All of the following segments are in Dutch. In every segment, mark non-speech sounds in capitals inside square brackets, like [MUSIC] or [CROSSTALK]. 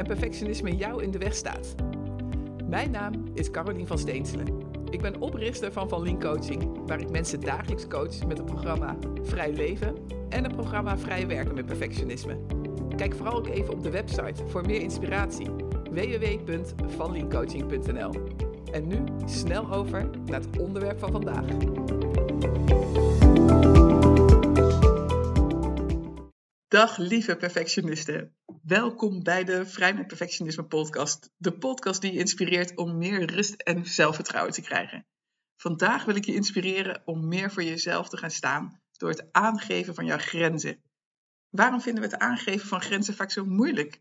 en perfectionisme jou in de weg staat. Mijn naam is Carolien van Steenselen. Ik ben oprichter van Van Lien Coaching, waar ik mensen dagelijks coach met het programma Vrij Leven en het programma Vrij Werken met Perfectionisme. Kijk vooral ook even op de website voor meer inspiratie www.vanliencoaching.nl. En nu snel over naar het onderwerp van vandaag. Dag lieve perfectionisten. Welkom bij de Vrij met Perfectionisme podcast. De podcast die je inspireert om meer rust en zelfvertrouwen te krijgen. Vandaag wil ik je inspireren om meer voor jezelf te gaan staan door het aangeven van jouw grenzen. Waarom vinden we het aangeven van grenzen vaak zo moeilijk?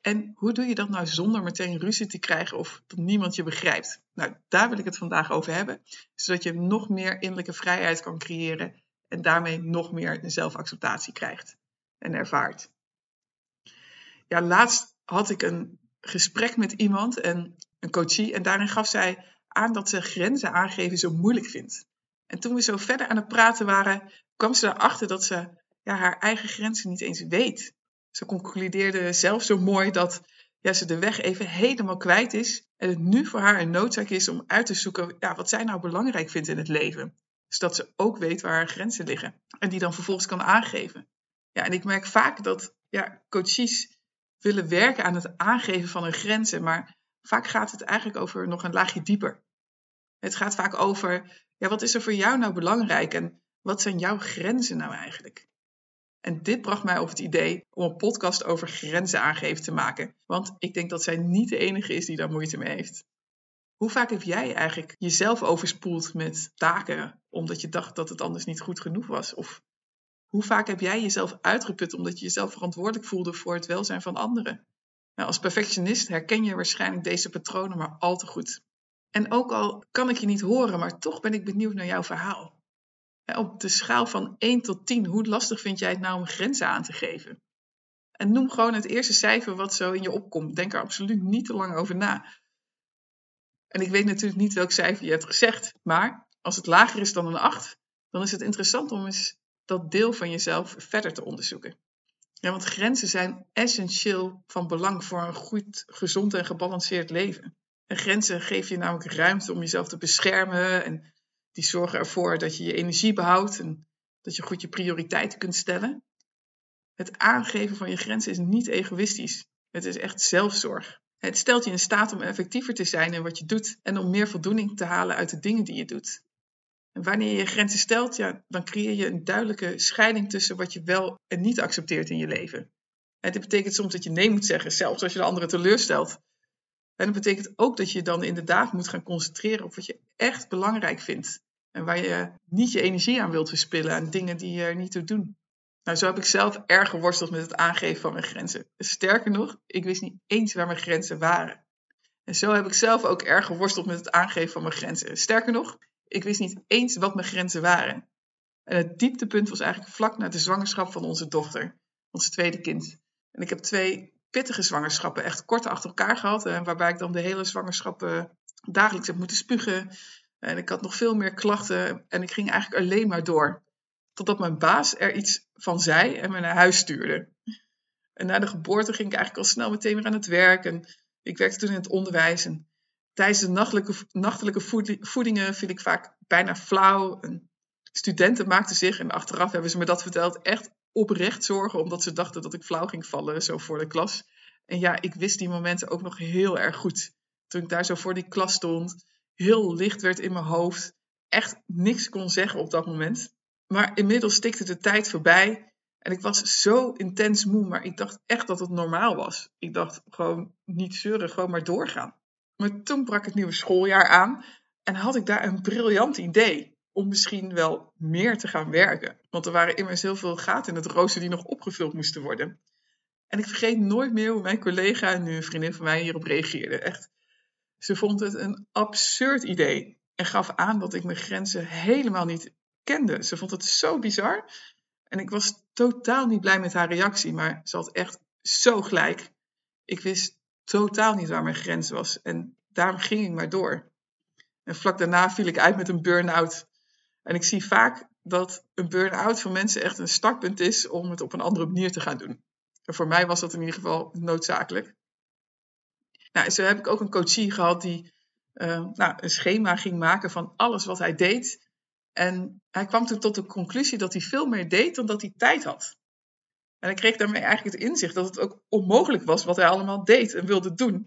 En hoe doe je dat nou zonder meteen ruzie te krijgen of dat niemand je begrijpt? Nou, daar wil ik het vandaag over hebben, zodat je nog meer innerlijke vrijheid kan creëren en daarmee nog meer zelfacceptatie krijgt en ervaart. Ja, laatst had ik een gesprek met iemand, en een coachie, en daarin gaf zij aan dat ze grenzen aangeven zo moeilijk vindt. En toen we zo verder aan het praten waren, kwam ze erachter dat ze ja, haar eigen grenzen niet eens weet. Ze concludeerde zelf zo mooi dat ja, ze de weg even helemaal kwijt is en het nu voor haar een noodzaak is om uit te zoeken ja, wat zij nou belangrijk vindt in het leven. Zodat ze ook weet waar haar grenzen liggen en die dan vervolgens kan aangeven. Ja, en ik merk vaak dat ja, coaches willen werken aan het aangeven van hun grenzen, maar vaak gaat het eigenlijk over nog een laagje dieper. Het gaat vaak over, ja, wat is er voor jou nou belangrijk en wat zijn jouw grenzen nou eigenlijk? En dit bracht mij op het idee om een podcast over grenzen aangeven te maken, want ik denk dat zij niet de enige is die daar moeite mee heeft. Hoe vaak heb jij eigenlijk jezelf overspoeld met taken omdat je dacht dat het anders niet goed genoeg was? Of hoe vaak heb jij jezelf uitgeput omdat je jezelf verantwoordelijk voelde voor het welzijn van anderen? Nou, als perfectionist herken je waarschijnlijk deze patronen maar al te goed. En ook al kan ik je niet horen, maar toch ben ik benieuwd naar jouw verhaal. Op de schaal van 1 tot 10, hoe lastig vind jij het nou om grenzen aan te geven? En noem gewoon het eerste cijfer wat zo in je opkomt. Denk er absoluut niet te lang over na. En ik weet natuurlijk niet welk cijfer je hebt gezegd, maar als het lager is dan een 8, dan is het interessant om eens dat deel van jezelf verder te onderzoeken. Ja, want grenzen zijn essentieel van belang voor een goed, gezond en gebalanceerd leven. En grenzen geven je namelijk ruimte om jezelf te beschermen en die zorgen ervoor dat je je energie behoudt en dat je goed je prioriteiten kunt stellen. Het aangeven van je grenzen is niet egoïstisch. Het is echt zelfzorg. Het stelt je in staat om effectiever te zijn in wat je doet en om meer voldoening te halen uit de dingen die je doet. En wanneer je grenzen stelt, ja, dan creëer je een duidelijke scheiding tussen wat je wel en niet accepteert in je leven. En dit betekent soms dat je nee moet zeggen, zelfs als je de anderen teleurstelt. En dat betekent ook dat je dan inderdaad moet gaan concentreren op wat je echt belangrijk vindt. En waar je niet je energie aan wilt verspillen aan dingen die je er niet toe doen. Nou, zo heb ik zelf erg geworsteld met het aangeven van mijn grenzen. Sterker nog, ik wist niet eens waar mijn grenzen waren. En zo heb ik zelf ook erg geworsteld met het aangeven van mijn grenzen. Sterker nog, ik wist niet eens wat mijn grenzen waren. En het dieptepunt was eigenlijk vlak na de zwangerschap van onze dochter, ons tweede kind. En ik heb twee pittige zwangerschappen, echt kort achter elkaar gehad, en waarbij ik dan de hele zwangerschap dagelijks heb moeten spugen. En ik had nog veel meer klachten en ik ging eigenlijk alleen maar door. Totdat mijn baas er iets van zei en me naar huis stuurde. En na de geboorte ging ik eigenlijk al snel meteen weer aan het werk. En ik werkte toen in het onderwijs. En tijdens de nachtelijke, nachtelijke voedingen viel ik vaak bijna flauw. En studenten maakten zich, en achteraf hebben ze me dat verteld, echt oprecht zorgen. Omdat ze dachten dat ik flauw ging vallen, zo voor de klas. En ja, ik wist die momenten ook nog heel erg goed. Toen ik daar zo voor die klas stond, heel licht werd in mijn hoofd. Echt niks kon zeggen op dat moment. Maar inmiddels stikte de tijd voorbij. En ik was zo intens moe, maar ik dacht echt dat het normaal was. Ik dacht gewoon niet zeuren, gewoon maar doorgaan. Maar toen brak het nieuwe schooljaar aan en had ik daar een briljant idee om misschien wel meer te gaan werken. Want er waren immers heel veel gaten in het rooster die nog opgevuld moesten worden. En ik vergeet nooit meer hoe mijn collega en nu een vriendin van mij hierop reageerde. Echt, ze vond het een absurd idee en gaf aan dat ik mijn grenzen helemaal niet kende. Ze vond het zo bizar. En ik was totaal niet blij met haar reactie, maar ze had echt zo gelijk. Ik wist totaal niet waar mijn grens was. En daarom ging ik maar door. En vlak daarna viel ik uit met een burn-out. En ik zie vaak dat een burn-out voor mensen echt een startpunt is om het op een andere manier te gaan doen. En voor mij was dat in ieder geval noodzakelijk. Nou, zo heb ik ook een coachie gehad die uh, nou, een schema ging maken van alles wat hij deed. En hij kwam toen tot de conclusie dat hij veel meer deed dan dat hij tijd had. En hij kreeg daarmee eigenlijk het inzicht dat het ook onmogelijk was wat hij allemaal deed en wilde doen.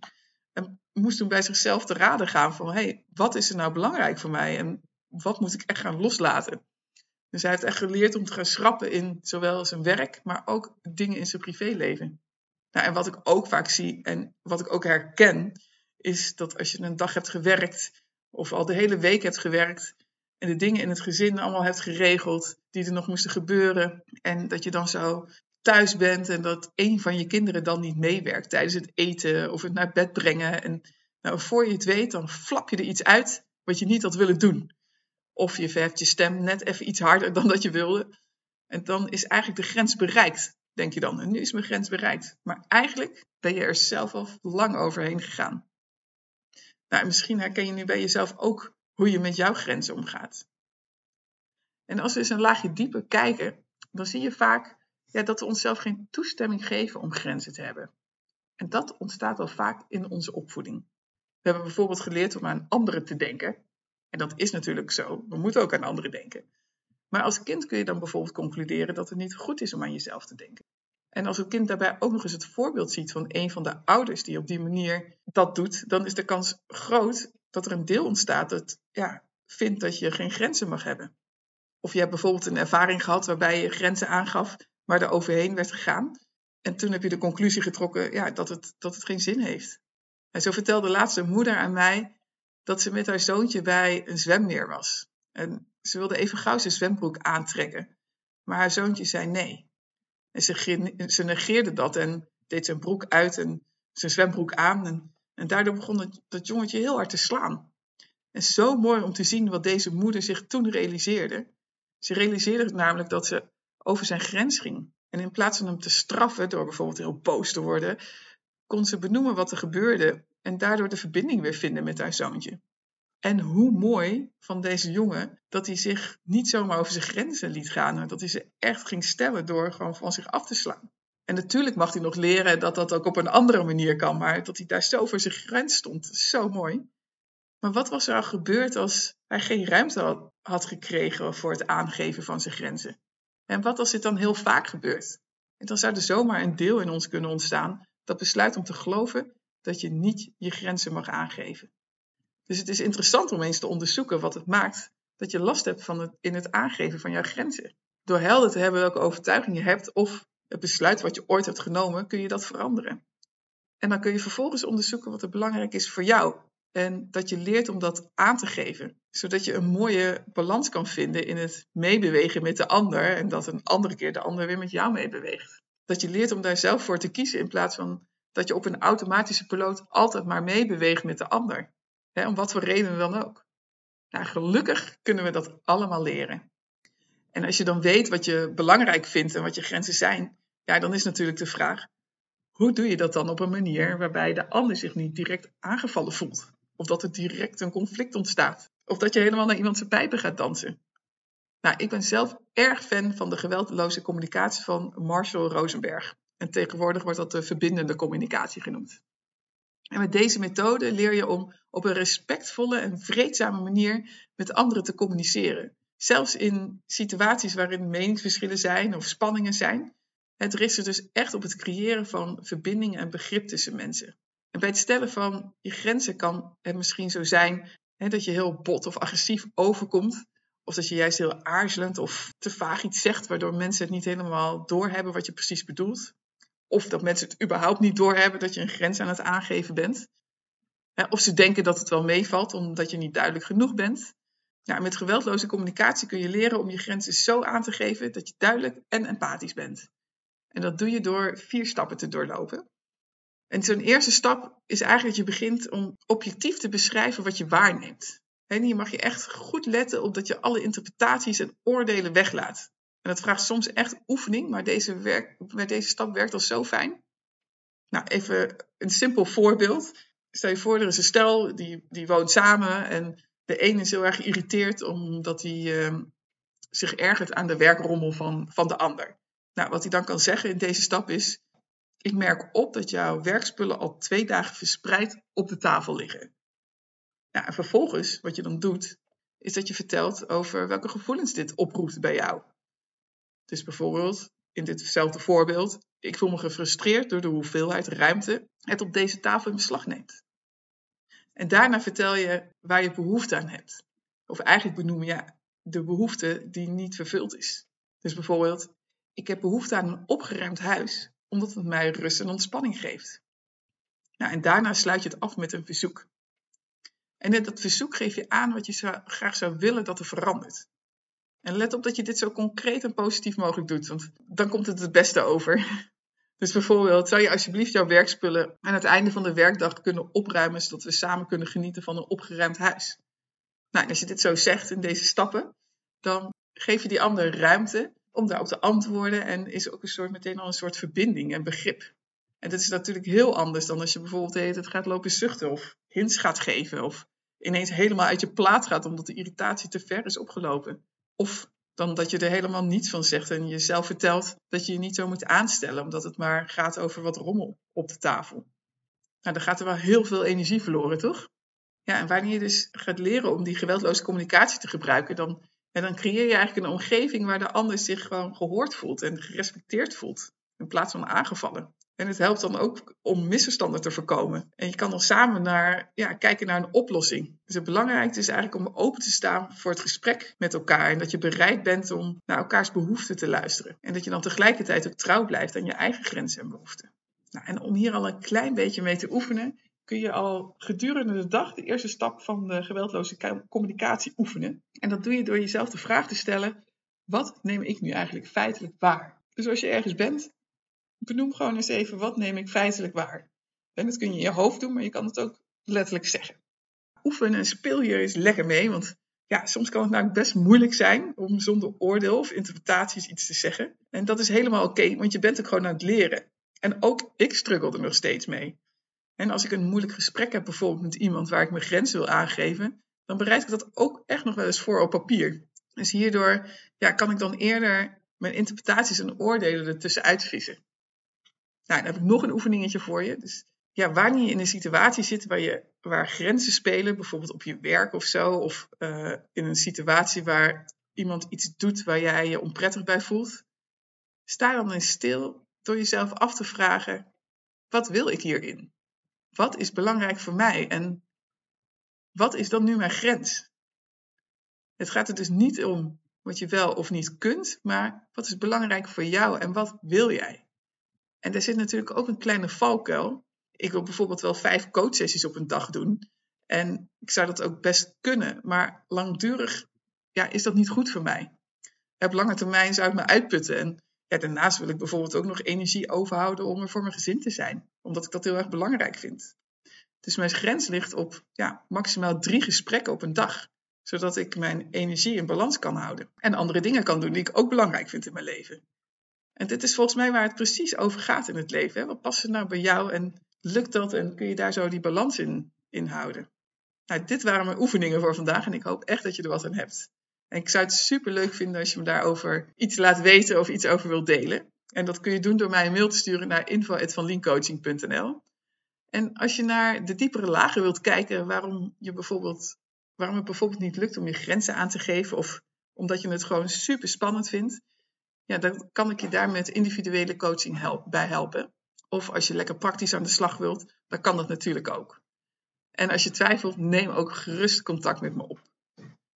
En moest toen bij zichzelf te raden gaan van, hé, hey, wat is er nou belangrijk voor mij en wat moet ik echt gaan loslaten? Dus hij heeft echt geleerd om te gaan schrappen in zowel zijn werk, maar ook dingen in zijn privéleven. Nou, en wat ik ook vaak zie en wat ik ook herken, is dat als je een dag hebt gewerkt of al de hele week hebt gewerkt en de dingen in het gezin allemaal hebt geregeld die er nog moesten gebeuren en dat je dan zo thuis bent en dat een van je kinderen dan niet meewerkt tijdens het eten of het naar bed brengen. En nou, voor je het weet, dan flap je er iets uit wat je niet had willen doen. Of je verheft je stem net even iets harder dan dat je wilde. En dan is eigenlijk de grens bereikt, denk je dan. En nu is mijn grens bereikt. Maar eigenlijk ben je er zelf al lang overheen gegaan. Nou, misschien herken je nu bij jezelf ook hoe je met jouw grenzen omgaat. En als we eens een laagje dieper kijken, dan zie je vaak ja, dat we onszelf geen toestemming geven om grenzen te hebben. En dat ontstaat al vaak in onze opvoeding. We hebben bijvoorbeeld geleerd om aan anderen te denken. En dat is natuurlijk zo. We moeten ook aan anderen denken. Maar als kind kun je dan bijvoorbeeld concluderen dat het niet goed is om aan jezelf te denken. En als het kind daarbij ook nog eens het voorbeeld ziet van een van de ouders die op die manier dat doet, dan is de kans groot dat er een deel ontstaat dat ja, vindt dat je geen grenzen mag hebben. Of je hebt bijvoorbeeld een ervaring gehad waarbij je grenzen aangaf waar er overheen werd gegaan. En toen heb je de conclusie getrokken ja, dat, het, dat het geen zin heeft. En zo vertelde laatst een moeder aan mij dat ze met haar zoontje bij een zwemmeer was. En ze wilde even gauw zijn zwembroek aantrekken. Maar haar zoontje zei nee. En ze, ze negeerde dat en deed zijn broek uit en zijn zwembroek aan. En, en daardoor begon dat jongetje heel hard te slaan. En zo mooi om te zien wat deze moeder zich toen realiseerde. Ze realiseerde namelijk dat ze over zijn grens ging. En in plaats van hem te straffen door bijvoorbeeld heel boos te worden, kon ze benoemen wat er gebeurde en daardoor de verbinding weer vinden met haar zoontje. En hoe mooi van deze jongen dat hij zich niet zomaar over zijn grenzen liet gaan, maar dat hij ze echt ging stellen door gewoon van zich af te slaan. En natuurlijk mag hij nog leren dat dat ook op een andere manier kan, maar dat hij daar zo voor zijn grens stond, zo mooi. Maar wat was er al gebeurd als hij geen ruimte had gekregen voor het aangeven van zijn grenzen? En wat als dit dan heel vaak gebeurt? En dan zou er zomaar een deel in ons kunnen ontstaan dat besluit om te geloven dat je niet je grenzen mag aangeven. Dus het is interessant om eens te onderzoeken wat het maakt dat je last hebt van het, in het aangeven van jouw grenzen. Door helder te hebben welke overtuiging je hebt of het besluit wat je ooit hebt genomen, kun je dat veranderen. En dan kun je vervolgens onderzoeken wat er belangrijk is voor jou. En dat je leert om dat aan te geven, zodat je een mooie balans kan vinden in het meebewegen met de ander en dat een andere keer de ander weer met jou meebeweegt. Dat je leert om daar zelf voor te kiezen in plaats van dat je op een automatische piloot altijd maar meebeweegt met de ander. Hè, om wat voor reden dan ook. Nou, gelukkig kunnen we dat allemaal leren. En als je dan weet wat je belangrijk vindt en wat je grenzen zijn, ja, dan is natuurlijk de vraag: hoe doe je dat dan op een manier waarbij de ander zich niet direct aangevallen voelt? Of dat er direct een conflict ontstaat? Of dat je helemaal naar iemand zijn pijpen gaat dansen? Nou, ik ben zelf erg fan van de geweldloze communicatie van Marshall Rosenberg. En tegenwoordig wordt dat de verbindende communicatie genoemd. En met deze methode leer je om op een respectvolle en vreedzame manier met anderen te communiceren. Zelfs in situaties waarin meningsverschillen zijn of spanningen zijn. Het richt zich dus echt op het creëren van verbinding en begrip tussen mensen. Bij het stellen van je grenzen kan het misschien zo zijn hè, dat je heel bot of agressief overkomt. Of dat je juist heel aarzelend of te vaag iets zegt, waardoor mensen het niet helemaal doorhebben wat je precies bedoelt. Of dat mensen het überhaupt niet doorhebben dat je een grens aan het aangeven bent. Of ze denken dat het wel meevalt omdat je niet duidelijk genoeg bent. Ja, met geweldloze communicatie kun je leren om je grenzen zo aan te geven dat je duidelijk en empathisch bent. En dat doe je door vier stappen te doorlopen. En zo'n eerste stap is eigenlijk dat je begint om objectief te beschrijven wat je waarneemt. En hier mag je echt goed letten op dat je alle interpretaties en oordelen weglaat. En dat vraagt soms echt oefening, maar deze, werk, deze stap werkt al zo fijn. Nou, even een simpel voorbeeld. Stel je voor, er is een stel die, die woont samen en de ene is heel erg geïrriteerd omdat hij uh, zich ergert aan de werkrommel van, van de ander. Nou, wat hij dan kan zeggen in deze stap is: ik merk op dat jouw werkspullen al twee dagen verspreid op de tafel liggen. En vervolgens, wat je dan doet, is dat je vertelt over welke gevoelens dit oproept bij jou. Dus bijvoorbeeld, in ditzelfde voorbeeld, ik voel me gefrustreerd door de hoeveelheid ruimte het op deze tafel in beslag neemt. En daarna vertel je waar je behoefte aan hebt. Of eigenlijk benoem je de behoefte die niet vervuld is. Dus bijvoorbeeld, ik heb behoefte aan een opgeruimd huis, omdat het mij rust en ontspanning geeft. Nou, en daarna sluit je het af met een verzoek. En in dat verzoek geef je aan wat je graag zou willen dat er verandert. En let op dat je dit zo concreet en positief mogelijk doet, want dan komt het het beste over. [LAUGHS] Dus bijvoorbeeld, zou je alsjeblieft jouw werkspullen aan het einde van de werkdag kunnen opruimen, zodat we samen kunnen genieten van een opgeruimd huis? Nou, en als je dit zo zegt in deze stappen, dan geef je die ander ruimte om daarop te antwoorden en is ook een soort, meteen al een soort verbinding en begrip. En dat is natuurlijk heel anders dan als je bijvoorbeeld het gaat lopen zuchten of hints gaat geven of ineens helemaal uit je plaat gaat omdat de irritatie te ver is opgelopen. Of dan dat je er helemaal niets van zegt en jezelf vertelt dat je je niet zo moet aanstellen, omdat het maar gaat over wat rommel op de tafel. Nou, dan gaat er wel heel veel energie verloren, toch? Ja, en wanneer je dus gaat leren om die geweldloze communicatie te gebruiken, dan, ja, dan creëer je eigenlijk een omgeving waar de ander zich gewoon gehoord voelt en gerespecteerd voelt, in plaats van aangevallen. En het helpt dan ook om misverstanden te voorkomen. En je kan dan samen naar, ja, kijken naar een oplossing. Dus het belangrijkste is eigenlijk om open te staan voor het gesprek met elkaar. En dat je bereid bent om naar elkaars behoeften te luisteren. En dat je dan tegelijkertijd ook trouw blijft aan je eigen grenzen en behoeften. Nou, en om hier al een klein beetje mee te oefenen, kun je al gedurende de dag de eerste stap van de geweldloze communicatie oefenen. En dat doe je door jezelf de vraag te stellen: wat neem ik nu eigenlijk feitelijk waar? Dus als je ergens bent, benoem gewoon eens even wat neem ik feitelijk waar. En dat kun je in je hoofd doen, maar je kan het ook letterlijk zeggen. Oefen en speel hier eens lekker mee, want ja, soms kan het namelijk best moeilijk zijn om zonder oordeel of interpretaties iets te zeggen. En dat is helemaal oké, want je bent ook gewoon aan het leren. En ook ik struggle er nog steeds mee. En als ik een moeilijk gesprek heb bijvoorbeeld met iemand waar ik mijn grenzen wil aangeven, dan bereid ik dat ook echt nog wel eens voor op papier. Dus hierdoor ja, kan ik dan eerder mijn interpretaties en oordelen ertussen uitvissen. Nou, dan heb ik nog een oefeningetje voor je. Dus ja, wanneer je in een situatie zit waar, je, waar grenzen spelen, bijvoorbeeld op je werk of zo, of uh, in een situatie waar iemand iets doet waar jij je onprettig bij voelt, sta dan eens stil door jezelf af te vragen: wat wil ik hierin? Wat is belangrijk voor mij en wat is dan nu mijn grens? Het gaat er dus niet om wat je wel of niet kunt, maar wat is belangrijk voor jou en wat wil jij? En daar zit natuurlijk ook een kleine valkuil. Ik wil bijvoorbeeld wel vijf coachsessies op een dag doen. En ik zou dat ook best kunnen, maar langdurig ja, is dat niet goed voor mij. Op lange termijn zou ik me uitputten. En daarnaast wil ik bijvoorbeeld ook nog energie overhouden om er voor mijn gezin te zijn, omdat ik dat heel erg belangrijk vind. Dus mijn grens ligt op ja, maximaal drie gesprekken op een dag, zodat ik mijn energie in balans kan houden en andere dingen kan doen die ik ook belangrijk vind in mijn leven. En dit is volgens mij waar het precies over gaat in het leven. Hè? Wat past er nou bij jou en lukt dat en kun je daar zo die balans in, in houden? Nou, dit waren mijn oefeningen voor vandaag en ik hoop echt dat je er wat aan hebt. En ik zou het super leuk vinden als je me daarover iets laat weten of iets over wilt delen. En dat kun je doen door mij een mail te sturen naar info.vanliencoaching.nl. En als je naar de diepere lagen wilt kijken waarom, je bijvoorbeeld, waarom het bijvoorbeeld niet lukt om je grenzen aan te geven of omdat je het gewoon super spannend vindt, ja, dan kan ik je daar met individuele coaching bij helpen. Of als je lekker praktisch aan de slag wilt, dan kan dat natuurlijk ook. En als je twijfelt, neem ook gerust contact met me op.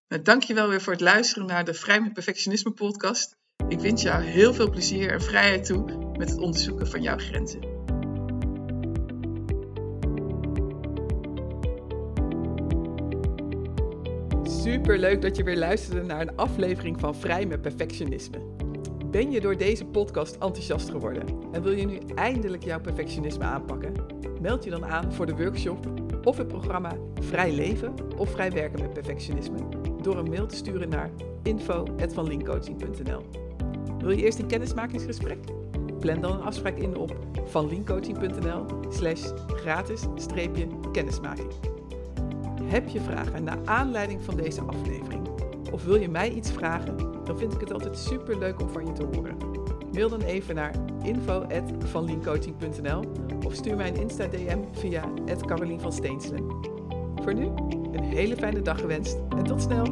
Nou, dankjewel weer voor het luisteren naar de Vrij met Perfectionisme podcast. Ik wens jou heel veel plezier en vrijheid toe met het onderzoeken van jouw grenzen. Super leuk dat je weer luisterde naar een aflevering van Vrij met Perfectionisme. Ben je door deze podcast enthousiast geworden en wil je nu eindelijk jouw perfectionisme aanpakken? Meld je dan aan voor de workshop of het programma Vrij Leven of Vrij Werken met Perfectionisme door een mail te sturen naar info.vanlinkcoaching.nl. Wil je eerst een kennismakingsgesprek? Plan dan een afspraak in op vanlinkcoaching.nl slash gratis-kennismaking. Heb je vragen naar aanleiding van deze aflevering? Of wil je mij iets vragen? dan vind ik het altijd super leuk om van je te horen. Mail dan even naar info.vanliencoaching.nl of stuur mij een Insta-DM via Carolien van Steenselen. Voor nu, een hele fijne dag gewenst en tot snel!